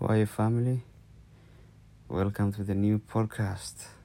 Why family? Welcome to the new podcast.